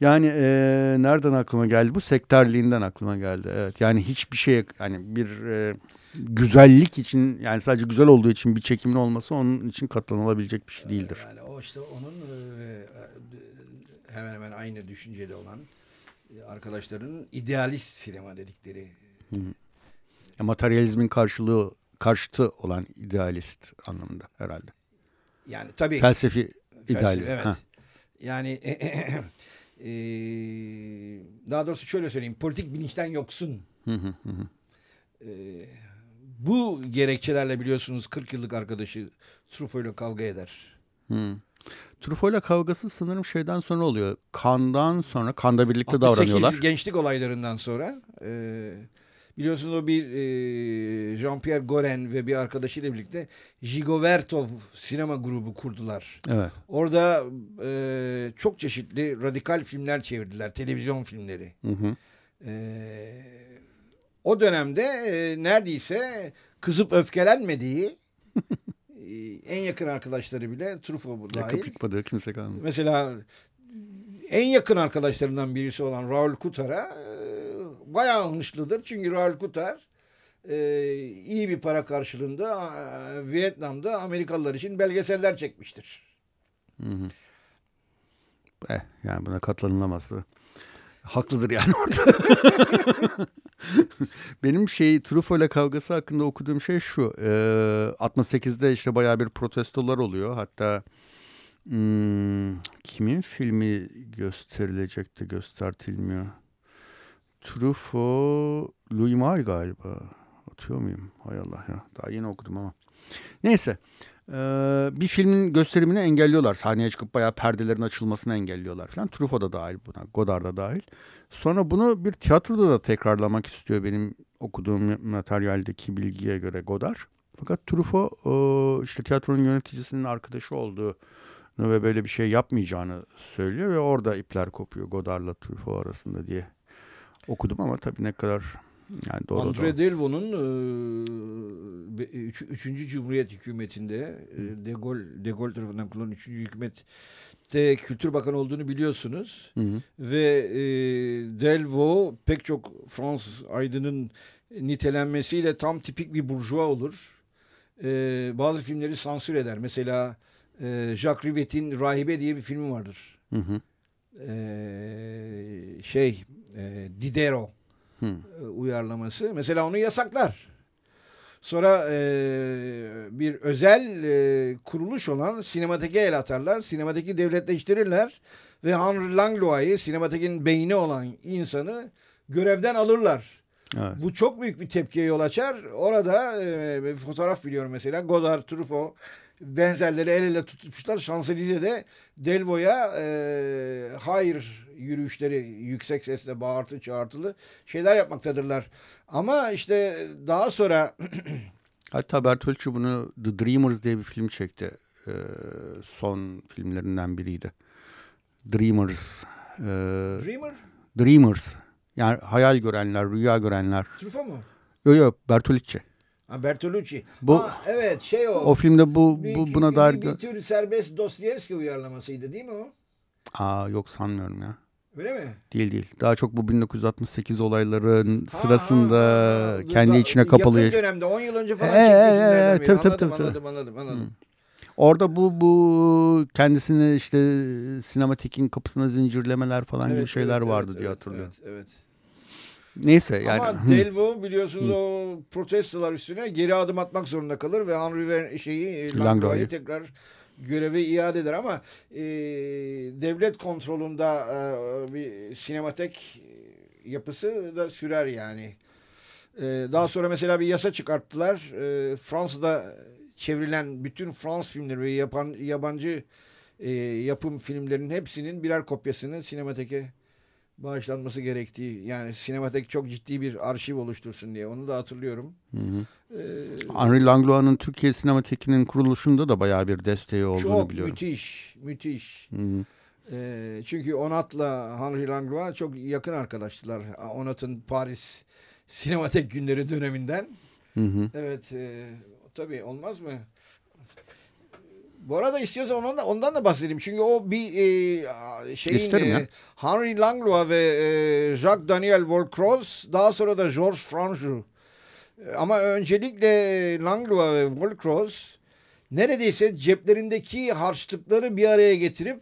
Yani e, nereden aklıma geldi? Bu sektörliğinden aklıma geldi. Evet yani hiçbir şey yani bir e, güzellik için yani sadece güzel olduğu için bir çekimin olması onun için katlanılabilecek bir şey değildir. Yani o işte onun e, hemen hemen aynı düşüncede olan arkadaşlarının idealist sinema dedikleri. Hı hı. materyalizmin karşılığı karşıtı olan idealist anlamında herhalde. Yani tabii. Felsefi idealist. Evet. Ha. Yani e, daha doğrusu şöyle söyleyeyim politik bilinçten yoksun. e, bu gerekçelerle biliyorsunuz 40 yıllık arkadaşı Truffaut ile kavga eder. Hı. Truffaut ile kavgası sanırım şeyden sonra oluyor. Kandan sonra, kanda birlikte davranıyorlar. gençlik olaylarından sonra. E, biliyorsunuz o bir e, Jean-Pierre Goren ve bir arkadaşıyla birlikte Jigovertov sinema grubu kurdular. Evet. Orada e, çok çeşitli radikal filmler çevirdiler. Televizyon filmleri. Hı hı. E, o dönemde e, neredeyse kızıp öfkelenmediği en yakın arkadaşları bile Truffaut dahil. Yakıp yıkmadığı kimse kalmadı. Mesela en yakın arkadaşlarından birisi olan Raul Kutar'a e, bayağı hınçlıdır. Çünkü Raul Kutar e, iyi bir para karşılığında e, Vietnam'da Amerikalılar için belgeseller çekmiştir. Hı hı. Eh, yani buna katlanılamaz. Haklıdır yani orada. Benim şey Truffaut ile kavgası hakkında okuduğum şey şu. E, 68'de işte bayağı bir protestolar oluyor. Hatta hmm, kimin filmi gösterilecekti göstertilmiyor. Truffaut, Louis Malle galiba. Atıyor muyum? Hay Allah ya. Daha yeni okudum ama. Neyse. Ee, bir filmin gösterimini engelliyorlar. Sahneye çıkıp bayağı perdelerin açılmasını engelliyorlar falan. Truffaut da dahil buna. Godard da dahil. Sonra bunu bir tiyatroda da tekrarlamak istiyor benim okuduğum materyaldeki bilgiye göre Godard. Fakat Truffaut işte tiyatronun yöneticisinin arkadaşı olduğu ve böyle bir şey yapmayacağını söylüyor ve orada ipler kopuyor Godard'la Truffaut arasında diye okudum ama tabii ne kadar yani doğru Andre Delvaux'un e, üç, üçüncü Cumhuriyet hükümetinde e, De Gaulle, De Gaulle tarafından kullanılan üçüncü hükümette Kültür Bakanı olduğunu biliyorsunuz. Hı hı. Ve e, Delvaux pek çok Fransız aydının nitelenmesiyle tam tipik bir burjuva olur. E, bazı filmleri sansür eder. Mesela e, Jacques Rivet'in Rahibe diye bir filmi vardır. Hı hı. E, şey e, Diderot E, uyarlaması. Mesela onu yasaklar. Sonra e, bir özel e, kuruluş olan sinemateke el atarlar. Sinemateki devletleştirirler. Ve Henry Langlois'ı sinematekin beyni olan insanı görevden alırlar. Evet. Bu çok büyük bir tepkiye yol açar. Orada e, bir fotoğraf biliyorum mesela. Godard, Truffaut benzerleri el ele tutmuşlar. Şanselize'de Delvo'ya e, hayır yürüyüşleri yüksek sesle bağırtı çağırtılı şeyler yapmaktadırlar. Ama işte daha sonra hatta Bertolucci bunu The Dreamers diye bir film çekti. Ee, son filmlerinden biriydi. Dreamers. Ee, Dreamer? Dreamers. Yani hayal görenler, rüya görenler. Truffaut mu? Yok yok Bertolucci. Ha, Bertolucci. Bu, ha, evet şey o. O filmde bu, bir, bu buna dair... Bir, bir tür serbest Dostoyevski uyarlamasıydı değil mi o? Aa yok sanmıyorum ya. Öyle mi? Değil değil. Daha çok bu 1968 olayların ha, sırasında ha, ha. kendi da, içine kapalı. Yakın dönemde 10 yıl önce falan ee, çektiği ee, tabii, tabii, tabii, anladım, anladım, anladım. Hmm. Orada bu bu kendisini işte sinematekin kapısına zincirlemeler falan evet, gibi şeyler evet, vardı evet, diye hatırlıyorum. Evet, evet. Neyse yani. Ama Delvaux biliyorsunuz o protestolar üstüne geri adım atmak zorunda kalır ve Henry Ver şeyi Langlois'ı tekrar görevi iade eder ama e, devlet kontrolünde e, bir sinematek yapısı da sürer yani. E, daha sonra mesela bir yasa çıkarttılar. E, Fransa'da çevrilen bütün Fransız filmleri ve yapan, yabancı e, yapım filmlerinin hepsinin birer kopyasını sinemateke bağışlanması gerektiği yani sinematek çok ciddi bir arşiv oluştursun diye onu da hatırlıyorum. Hı hı. Ee, Henri Langlois'ın Türkiye Sinemateki'nin kuruluşunda da bayağı bir desteği olduğunu çok biliyorum. Çok müthiş, müthiş. Hı hı. Ee, çünkü Onat'la Henri Langlois çok yakın arkadaştılar. Onat'ın Paris Sinematek günleri döneminden. Hı hı. Evet, e, tabii olmaz mı? Bu arada istiyorsan ondan da, ondan da bahsedeyim. Çünkü o bir e, şeyin e, Henry Langlois ve e, Jacques Daniel Volcroz daha sonra da Georges Franjou. E, ama öncelikle Langlois ve Volcroz neredeyse ceplerindeki harçlıkları bir araya getirip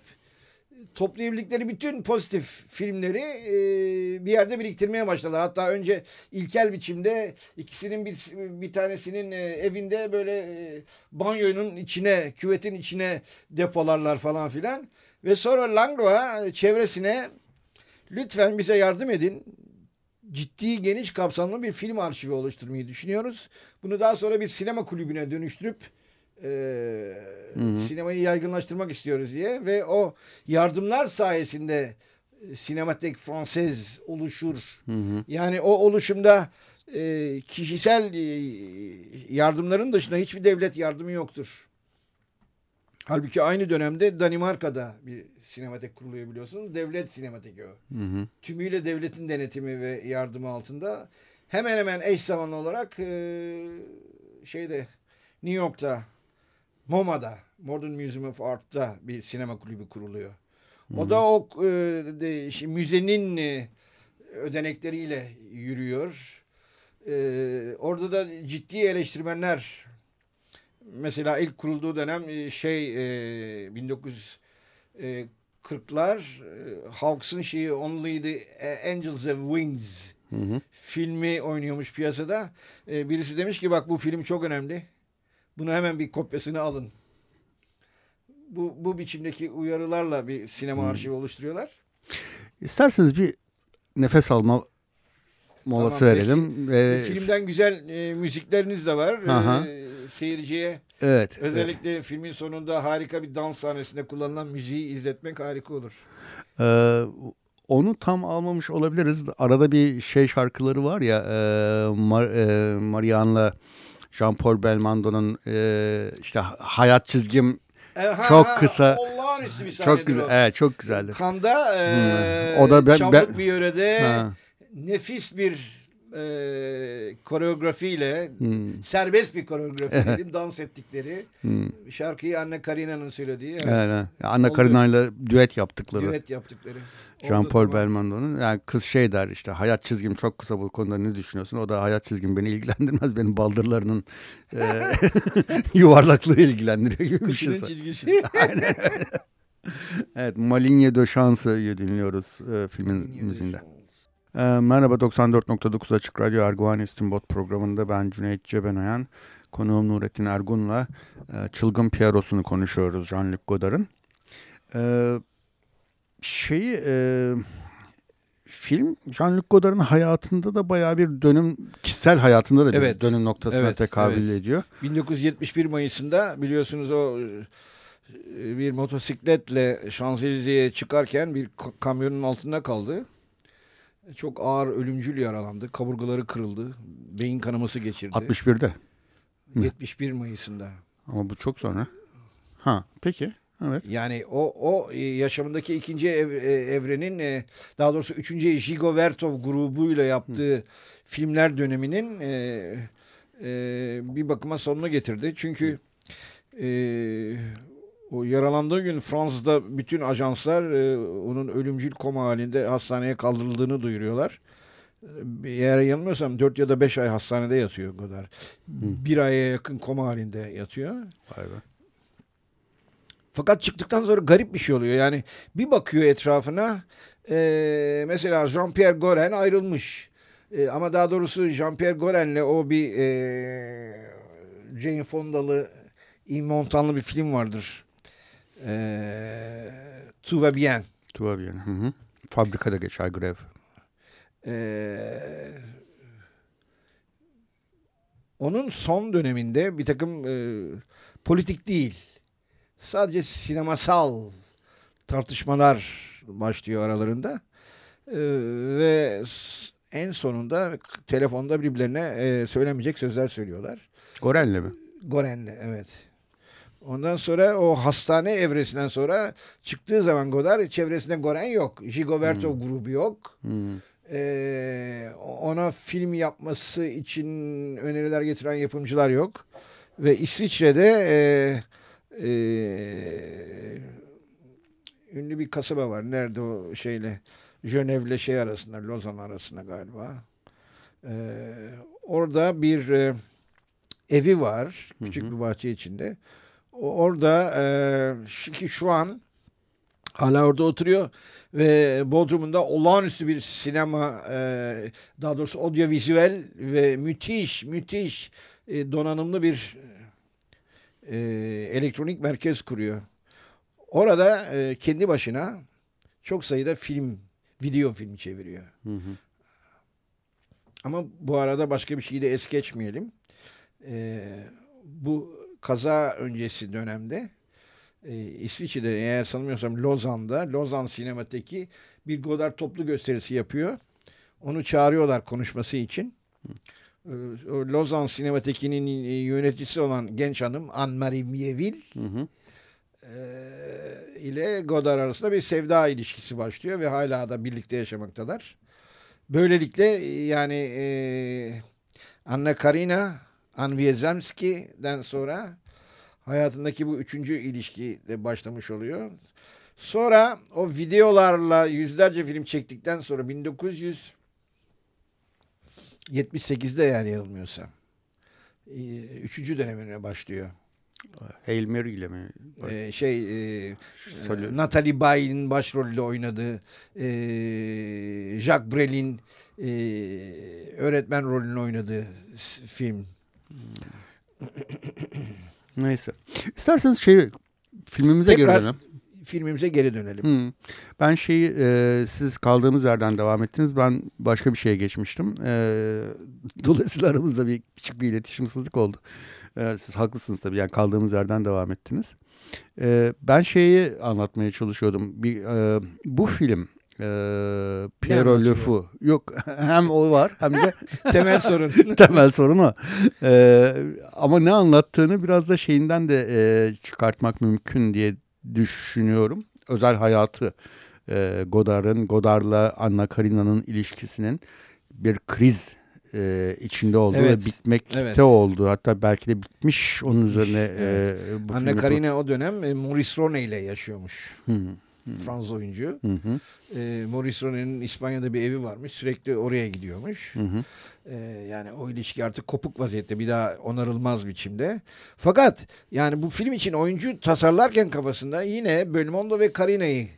toplayabildikleri bütün pozitif filmleri e, bir yerde biriktirmeye başladılar. Hatta önce ilkel biçimde ikisinin bir, bir tanesinin e, evinde böyle e, banyonun içine, küvetin içine depolarlar falan filan. Ve sonra Langlois çevresine Lütfen bize yardım edin. Ciddi geniş kapsamlı bir film arşivi oluşturmayı düşünüyoruz. Bunu daha sonra bir sinema kulübüne dönüştürüp e, sinemayı yaygınlaştırmak istiyoruz diye ve o yardımlar sayesinde Sinematek Fransız oluşur. Hı hı. Yani o oluşumda e, kişisel e, yardımların dışında hiçbir devlet yardımı yoktur. Halbuki aynı dönemde Danimarka'da bir sinematek kuruluyor biliyorsunuz. Devlet sinemateki o. Hı hı. Tümüyle devletin denetimi ve yardımı altında. Hemen hemen eş zamanlı olarak e, şeyde New York'ta MoMA'da Modern Museum of Art'ta bir sinema kulübü kuruluyor. O hı hı. da o e, de, işte, müzenin e, ödenekleriyle yürüyor. E, orada da ciddi eleştirmenler mesela ilk kurulduğu dönem e, şey e, 1940'lar e, Hawks'ın şeyi Only the Angels Have Wings hı hı. filmi oynuyormuş piyasada. E, birisi demiş ki bak bu film çok önemli. Bunu hemen bir kopyasını alın. Bu, bu biçimdeki uyarılarla bir sinema hmm. arşivi oluşturuyorlar. İsterseniz bir nefes alma molası tamam, verelim. Ee, filmden güzel e, müzikleriniz de var. Aha. E, seyirciye evet, özellikle evet. filmin sonunda harika bir dans sahnesinde kullanılan müziği izletmek harika olur. Ee, onu tam almamış olabiliriz. Arada bir şey şarkıları var ya e, Mar, e, Marianne'la Jean-Paul Belmondo'nun e, işte hayat çizgim e, çok kısa. Olağanüstü bir Çok güzel. O. Evet, çok güzeldi. Kanda e, o da ben, ben, bir yörede ha. nefis bir e, koreografiyle hmm. serbest bir koreografi dedim dans ettikleri hmm. şarkıyı Anne Karina'nın söylediği. Evet. evet. Anne Karina'yla düet yaptıkları. Düet yaptıkları. Jean-Paul Belmondo'nun yani kız şey der işte hayat çizgim çok kısa bu konuda ne düşünüyorsun? O da hayat çizgim beni ilgilendirmez. Benim baldırlarının e, yuvarlaklığı ilgilendiriyor gibi bir şey. çizgisi. Aynen. evet Maligne de Chance'ı dinliyoruz e, filmin müziğinde. E, merhaba 94.9 Açık Radyo Erguvan İstinbot programında ben Cüneyt Cebenayan. Konuğum Nurettin Ergun'la e, Çılgın Pierrot'unu konuşuyoruz Jean-Luc Godard'ın. E, şeyi e, film Jean-Luc Godard'ın hayatında da bayağı bir dönüm kişisel hayatında da bir evet. dönüm noktasına evet, tekabül evet. ediyor. 1971 Mayıs'ında biliyorsunuz o e, bir motosikletle Şanzelize'ye çıkarken bir kamyonun altında kaldı. Çok ağır ölümcül yaralandı. Kaburgaları kırıldı. Beyin kanaması geçirdi. 61'de. 71 Mayıs'ında. Ama bu çok sonra. Ha peki. Evet. Yani o o e, yaşamındaki ikinci ev, e, evrenin e, daha doğrusu üçüncü Jigo Vertov grubuyla yaptığı Hı. filmler döneminin e, e, bir bakıma sonuna getirdi. Çünkü e, o yaralandığı gün Fransa'da bütün ajanslar e, onun ölümcül koma halinde hastaneye kaldırıldığını duyuruyorlar. Eğer yanılmıyorsam 4 ya da 5 ay hastanede yatıyor kadar. Bir aya yakın koma halinde yatıyor. Vay be. Fakat çıktıktan sonra garip bir şey oluyor. Yani bir bakıyor etrafına e, mesela Jean-Pierre Goren ayrılmış. E, ama daha doğrusu Jean-Pierre Goren'le o bir e, Jane Fonda'lı Montanlı bir film vardır. E, Tout va bien. Tout va bien. Hı hı. Fabrikada geçer grev. E, onun son döneminde bir takım e, politik değil sadece sinemasal tartışmalar başlıyor aralarında. Ee, ve en sonunda telefonda birbirlerine e, söylemeyecek sözler söylüyorlar. Goren'le mi? Goren'le evet. Ondan sonra o hastane evresinden sonra çıktığı zaman Godard çevresinde Goren yok. Gigoverto hmm. grubu yok. Hmm. Ee, ona film yapması için öneriler getiren yapımcılar yok. Ve İsviçre'de e, e, ünlü bir kasaba var. Nerede o şeyle Jönev'le şey arasında, Lozan arasında galiba. Ee, orada bir e, evi var. Küçük hı hı. bir bahçe içinde. O, orada e, ki şu an hala orada oturuyor ve Bodrum'unda olağanüstü bir sinema e, daha doğrusu audiovisuel ve müthiş müthiş e, donanımlı bir e, elektronik merkez kuruyor. Orada e, kendi başına çok sayıda film video filmi çeviriyor. Hı hı. Ama bu arada başka bir şeyi de es geçmeyelim. Ee, bu kaza öncesi dönemde e, İsviçre'de eğer sanmıyorsam Lozan'da Lozan Sinemateki bir Godard toplu gösterisi yapıyor. Onu çağırıyorlar konuşması için. Ee, Lozan Sinemateki'nin e, yöneticisi olan genç hanım Anne-Marie Mieville hı hı. E, ile Godard arasında bir sevda ilişkisi başlıyor ve hala da birlikte yaşamaktalar. Böylelikle yani e, Anna Karina Anviezemski'den sonra hayatındaki bu üçüncü ilişki de başlamış oluyor. Sonra o videolarla yüzlerce film çektikten sonra 1978'de yani yanılmıyorsam üçüncü dönemine başlıyor. Hail Mary ile mi? Ee, şey e, Natalie Bay'in başrolüyle oynadığı e, Jacques Brel'in e, öğretmen rolünü oynadığı film. Neyse. İsterseniz şey filmimize Tekrar, geri dönelim. Filmimize geri dönelim. Hmm. Ben şeyi e, siz kaldığımız yerden devam ettiniz. Ben başka bir şeye geçmiştim. E, dolayısıyla aramızda bir küçük bir iletişimsizlik oldu. E, siz haklısınız tabii. Yani kaldığımız yerden devam ettiniz. E, ben şeyi anlatmaya çalışıyordum. Bir e, bu film e, Piero Löf'u. Yok hem o var hem de temel sorun. temel sorun o. E, ama ne anlattığını biraz da şeyinden de e, çıkartmak mümkün diye düşünüyorum. Özel hayatı e, Godard'ın, Godard'la Anna Karina'nın ilişkisinin bir kriz e, içinde olduğu evet. ve bitmekte evet. olduğu hatta belki de bitmiş onun üzerine e, evet. e, bu Anna Karina o dönem e, Maurice Rone ile yaşıyormuş. Hı. Fransız oyuncu. Hı hı. E, Maurice Rone'nin İspanya'da bir evi varmış. Sürekli oraya gidiyormuş. Hı hı. E, yani o ilişki artık kopuk vaziyette. Bir daha onarılmaz biçimde. Fakat yani bu film için oyuncu tasarlarken kafasında yine Belmondo ve Karina'yı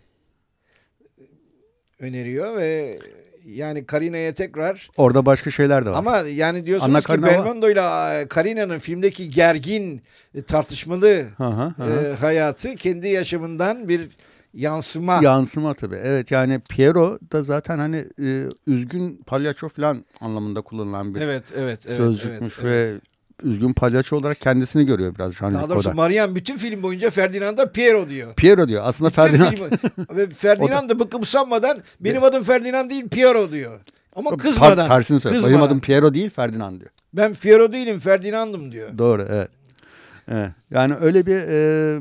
öneriyor ve yani Karina'ya tekrar orada başka şeyler de var. Ama yani diyorsunuz Anna ki Belmondo ile Karina'nın filmdeki gergin tartışmalı aha, aha. E, hayatı kendi yaşamından bir yansıma. Yansıma tabii. Evet yani Piero da zaten hani e, üzgün palyaço falan anlamında kullanılan bir evet, evet, evet, sözcükmüş evet, ve evet. üzgün palyaço olarak kendisini görüyor biraz Jean Daha doğrusu Marian bütün film boyunca Ferdinand'a Piero diyor. Piero diyor. Aslında bütün Ferdinand. Film, ve Ferdinand da bıkıp sanmadan benim adım Ferdinand değil Piero diyor. Ama kızmadan. Tersini söylüyor. Benim adım Piero değil Ferdinand diyor. Ben Piero değilim Ferdinand'ım diyor. Doğru evet. Yani öyle bir e,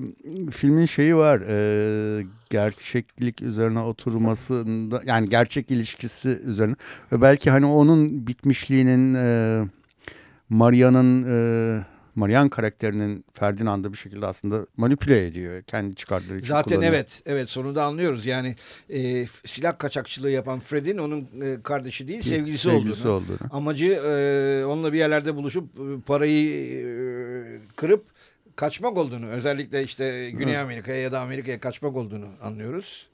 filmin şeyi var. E, gerçeklik üzerine oturmasında yani gerçek ilişkisi üzerine ve belki hani onun bitmişliğinin e, Maria'nın e, Marian karakterinin Ferdinand'ı bir şekilde aslında manipüle ediyor. Kendi çıkarları için Zaten kullanıyor. evet. Evet sonunda anlıyoruz. Yani e, silah kaçakçılığı yapan Fred'in onun e, kardeşi değil sevgilisi, sevgilisi olduğunu. olduğunu. Amacı e, onunla bir yerlerde buluşup e, parayı e, kırıp kaçmak olduğunu özellikle işte Güney Amerika'ya ya da Amerika'ya kaçmak olduğunu anlıyoruz.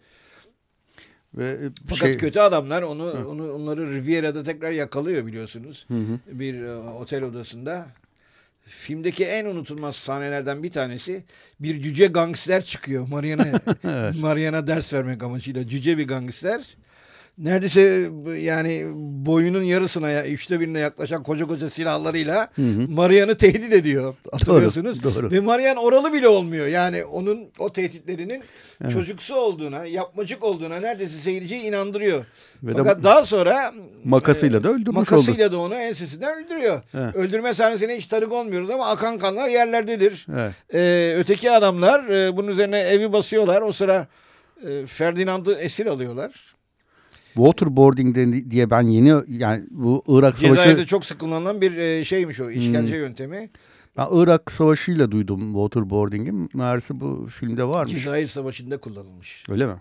Ve e, Fakat şey... kötü adamlar onu hı. onu onları Riviera'da tekrar yakalıyor biliyorsunuz. Hı hı. Bir e, otel odasında. Filmdeki en unutulmaz sahnelerden bir tanesi bir cüce gangster çıkıyor. Mariana evet. Mariana ders vermek amacıyla. Cüce bir gangster neredeyse yani boyunun yarısına ya üçte birine yaklaşan koca koca silahlarıyla Marian'ı tehdit ediyor. Hatırlıyorsunuz. Doğru, doğru. Ve Marian oralı bile olmuyor. Yani onun o tehditlerinin evet. çocuksu olduğuna, yapmacık olduğuna neredeyse seyirciyi inandırıyor. Ve Fakat de, daha sonra makasıyla e, da öldürmüş makasıyla oldu. da onu ensesinden öldürüyor. Evet. Öldürme sahnesine hiç tanık olmuyoruz ama akan kanlar yerlerdedir. Evet. Ee, öteki adamlar e, bunun üzerine evi basıyorlar. O sıra e, Ferdinand'ı esir alıyorlar waterboarding diye ben yeni yani bu Irak Savaşı... Cezayir'de çok sık kullanılan bir e, şeymiş o işkence hmm. yöntemi. Ben Irak Savaşı'yla duydum waterboarding'i. Meğerse bu filmde varmış. Cezayir Savaşı'nda kullanılmış. Öyle mi?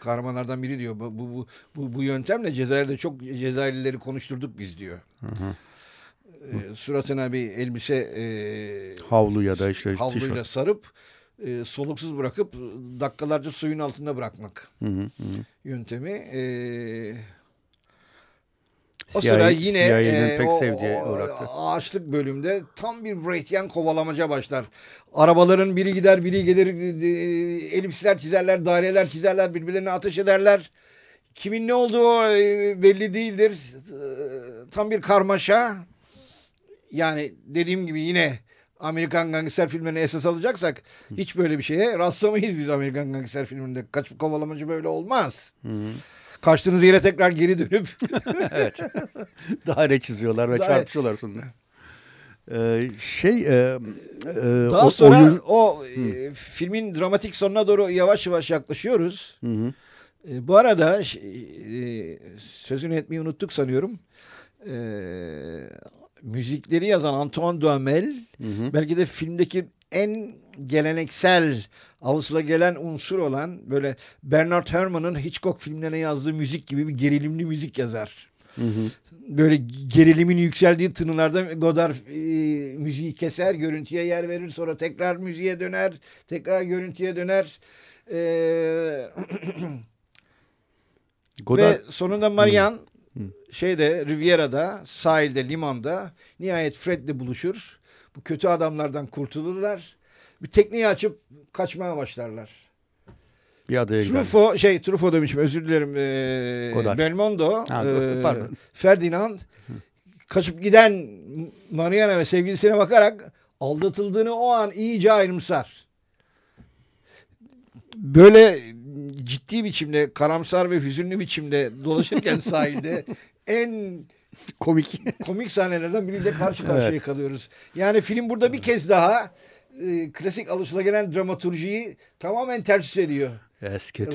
Kahramanlardan biri diyor. Bu, bu, bu, bu yöntemle Cezayir'de çok Cezayirlileri konuşturduk biz diyor. Hı hı. E, suratına bir elbise e, havlu ya da işte havluyla tişört. sarıp e, soluksuz bırakıp dakikalarca suyun altında bırakmak hı hı hı. yöntemi. E, o CIA, sıra yine e, pek o, sevdiği ağaçlık bölümde tam bir Brechtian kovalamaca başlar. Arabaların biri gider biri gelir e, elipsler çizerler daireler çizerler birbirlerine ateş ederler. Kimin ne olduğu e, belli değildir. E, tam bir karmaşa. Yani dediğim gibi yine Amerikan gangster filmlerini esas alacaksak hiç böyle bir şeye rastlamayız biz Amerikan gangster filminde. Kaç kovalamacı böyle olmaz. Hı hı. Kaçtığınız yere tekrar geri dönüp evet. Daire çiziyorlar ve Daire... çarpışıyorlar sonra. Ee, şey e, e, daha o, sonra oyun... o e, filmin dramatik sonuna doğru yavaş yavaş yaklaşıyoruz. Hı hı. E, bu arada e, sözünü etmeyi unuttuk sanıyorum. E, müzikleri yazan Antoine Duhamel hı hı. belki de filmdeki en geleneksel gelen unsur olan böyle Bernard Herrmann'ın Hitchcock filmlerine yazdığı müzik gibi bir gerilimli müzik yazar. Hı hı. Böyle gerilimin yükseldiği tınılarda Godard e, müziği keser, görüntüye yer verir, sonra tekrar müziğe döner, tekrar görüntüye döner. Ee, Godard... Ve sonunda Marian şeyde Riviera'da, sahilde, limanda nihayet Fred'le buluşur. Bu kötü adamlardan kurtulurlar. Bir tekneyi açıp kaçmaya başlarlar. Bir adaya Truffaut, şey Truffaut demişim özür dilerim. Ee, Belmondo, ha, e, pardon. Ferdinand kaçıp giden Mariana ve sevgilisine bakarak aldatıldığını o an iyice ayrımsar. Böyle ciddi biçimde karamsar ve hüzünlü biçimde dolaşırken sahilde en komik komik sahnelerden biriyle karşı karşıya evet. kalıyoruz. Yani film burada bir kez daha e, klasik alışılagelen dramaturjiyi tamamen ters ediyor.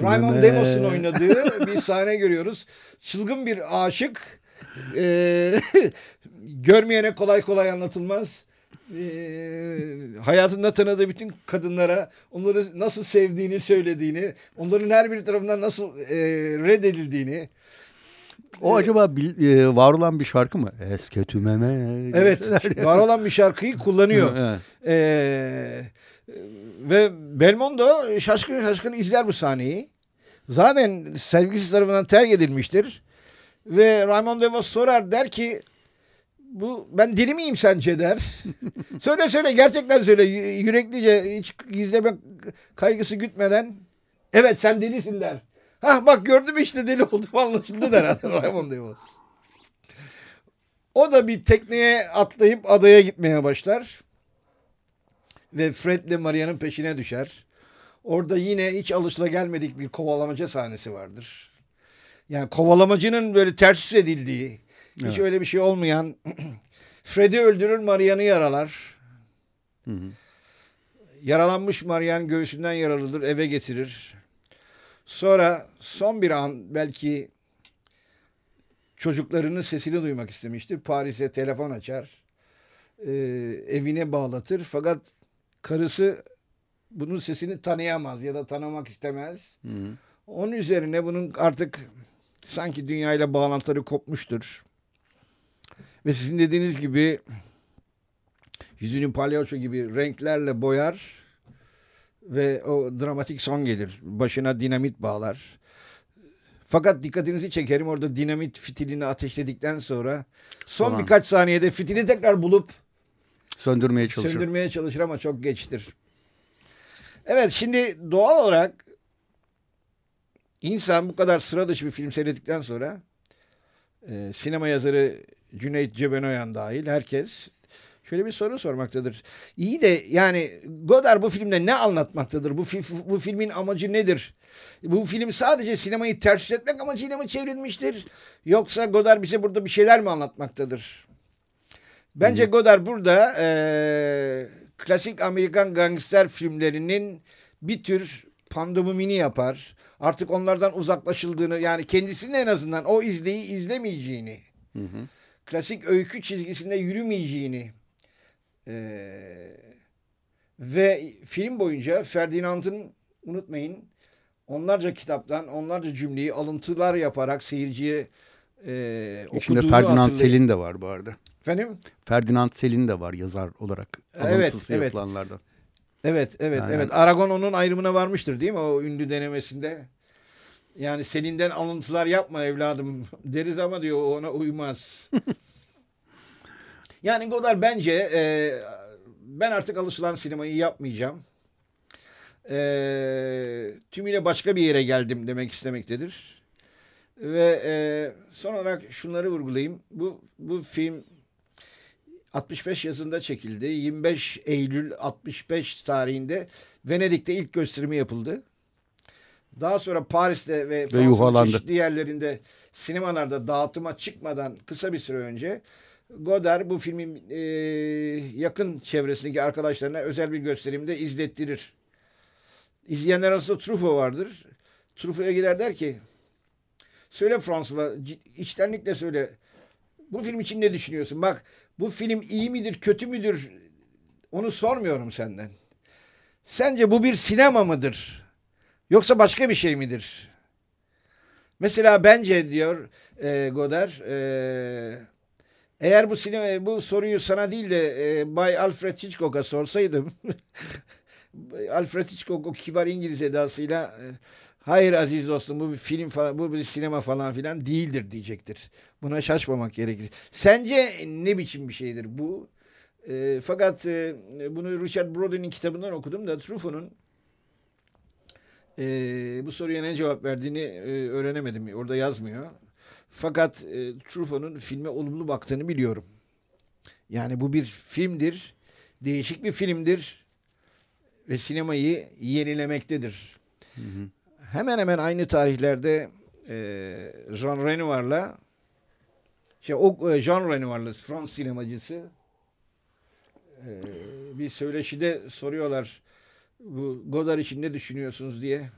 Raymond Devos'un oynadığı bir sahne görüyoruz. Çılgın bir aşık. E, görmeyene kolay kolay anlatılmaz. E, hayatında tanıdığı bütün kadınlara onları nasıl sevdiğini söylediğini, onların her bir tarafından nasıl e, reddedildiğini, o acaba bil, e, var olan bir şarkı mı? Esketümeme. Evet. var olan bir şarkıyı kullanıyor. evet. Ee, ve Belmondo şaşkın şaşkın izler bu sahneyi. Zaten sevgisiz tarafından terk edilmiştir. Ve Raymond Devos sorar der ki bu ben deli miyim sence der. söyle söyle gerçekten söyle yüreklice hiç gizleme kaygısı gütmeden. Evet sen delisin der. Ha bak gördüm işte deli oldum anlaşıldı der Raymond Devos. O da bir tekneye atlayıp adaya gitmeye başlar. Ve Fred ile Maria'nın peşine düşer. Orada yine hiç alışılagelmedik bir kovalamaca sahnesi vardır. Yani kovalamacının böyle ters edildiği, hiç evet. öyle bir şey olmayan Fred'i öldürür Maria'nı yaralar. Hı hı. Yaralanmış Marian göğsünden yaralıdır eve getirir. Sonra son bir an belki çocuklarının sesini duymak istemiştir. Paris'e telefon açar. E, evine bağlatır. Fakat karısı bunun sesini tanıyamaz ya da tanımak istemez. Hı hı. Onun üzerine bunun artık sanki dünyayla bağlantıları kopmuştur. Ve sizin dediğiniz gibi yüzünü palyaço gibi renklerle boyar ve o dramatik son gelir. Başına dinamit bağlar. Fakat dikkatinizi çekerim orada dinamit fitilini ateşledikten sonra son tamam. birkaç saniyede fitili tekrar bulup söndürmeye çalışır. Söndürmeye çalışır ama çok geçtir. Evet şimdi doğal olarak insan bu kadar sıra dışı bir film seyrettikten sonra e, sinema yazarı Cüneyt Cebenoyan dahil herkes şöyle bir soru sormaktadır. İyi de yani Godard bu filmde ne anlatmaktadır? Bu, bu filmin amacı nedir? Bu film sadece sinemayı ters etmek amacıyla mı çevrilmiştir? Yoksa Godard bize burada bir şeyler mi anlatmaktadır? Bence Hı-hı. Godard burada e, klasik Amerikan gangster filmlerinin bir tür pandomimini yapar. Artık onlardan uzaklaşıldığını yani kendisinin en azından o izleyi izlemeyeceğini, hı hı. Klasik öykü çizgisinde yürümeyeceğini ee, ve film boyunca Ferdinand'ın unutmayın onlarca kitaptan onlarca cümleyi alıntılar yaparak seyirciye e, İçinde Ferdinand hatırlayın. Selin de var bu arada. Efendim? Ferdinand Selin de var yazar olarak alıntısı evet, yapılanlardan. Evet, evet, yani, evet. Aragon onun ayrımına varmıştır değil mi o ünlü denemesinde? Yani Selin'den alıntılar yapma evladım deriz ama diyor ona uymaz. Yani Godard bence e, ben artık alışılan sinemayı yapmayacağım. E, tümüyle başka bir yere geldim demek istemektedir. Ve e, son olarak şunları vurgulayayım. Bu, bu film 65 yazında çekildi. 25 Eylül 65 tarihinde Venedik'te ilk gösterimi yapıldı. Daha sonra Paris'te ve Fransa'nın çeşitli yerlerinde sinemalarda dağıtıma çıkmadan kısa bir süre önce Godard bu filmin e, yakın çevresindeki arkadaşlarına özel bir gösterimde izlettirir. İzleyenler arasında Truffaut vardır. Truffaut'a gider der ki söyle François içtenlikle söyle bu film için ne düşünüyorsun? Bak bu film iyi midir kötü müdür onu sormuyorum senden. Sence bu bir sinema mıdır? Yoksa başka bir şey midir? Mesela bence diyor e, Godard e, eğer bu sinema bu soruyu sana değil de e, Bay Alfred Hitchcock'a sorsaydım Alfred Hitchcock o kibar İngiliz edasıyla e, hayır aziz dostum bu bir film falan bu bir sinema falan filan değildir diyecektir. Buna şaşmamak gerekir. Sence ne biçim bir şeydir bu? E, fakat e, bunu Richard Broden'in kitabından okudum da Truffaut'un e, bu soruya ne cevap verdiğini e, öğrenemedim. Orada yazmıyor. Fakat e, Truffaut'un filme olumlu baktığını biliyorum. Yani bu bir filmdir. Değişik bir filmdir. Ve sinemayı yenilemektedir. Hı hı. Hemen hemen aynı tarihlerde e, Jean Renoir'la şey, o e, Jean Renoir'la Fransız sinemacısı e, bir söyleşide soruyorlar bu Godard için ne düşünüyorsunuz diye.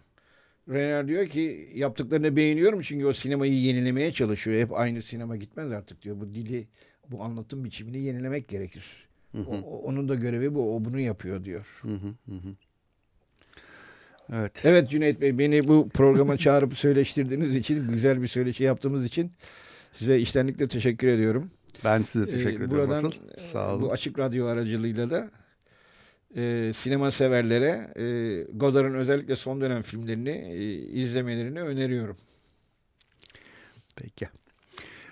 Renner diyor ki yaptıklarını beğeniyorum çünkü o sinemayı yenilemeye çalışıyor. Hep aynı sinema gitmez artık diyor. Bu dili, bu anlatım biçimini yenilemek gerekir. Hı hı. O, onun da görevi bu. O bunu yapıyor diyor. Hı hı hı. Evet. Evet Cüneyt Bey beni bu programa çağırıp söyleştirdiğiniz için, güzel bir söyleşi yaptığımız için size iştenlikle teşekkür ediyorum. Ben size teşekkür ee, ederim. Buradan asıl. Sağ olun. bu açık radyo aracılığıyla da e, sinema severlere e, Godard'ın özellikle son dönem filmlerini e, izlemelerini öneriyorum. Peki.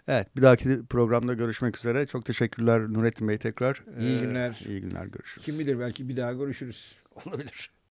Evet bir dahaki programda görüşmek üzere. Çok teşekkürler Nurettin Bey tekrar. İyi günler. Ee, iyi günler görüşürüz. Kim bilir belki bir daha görüşürüz. Olabilir.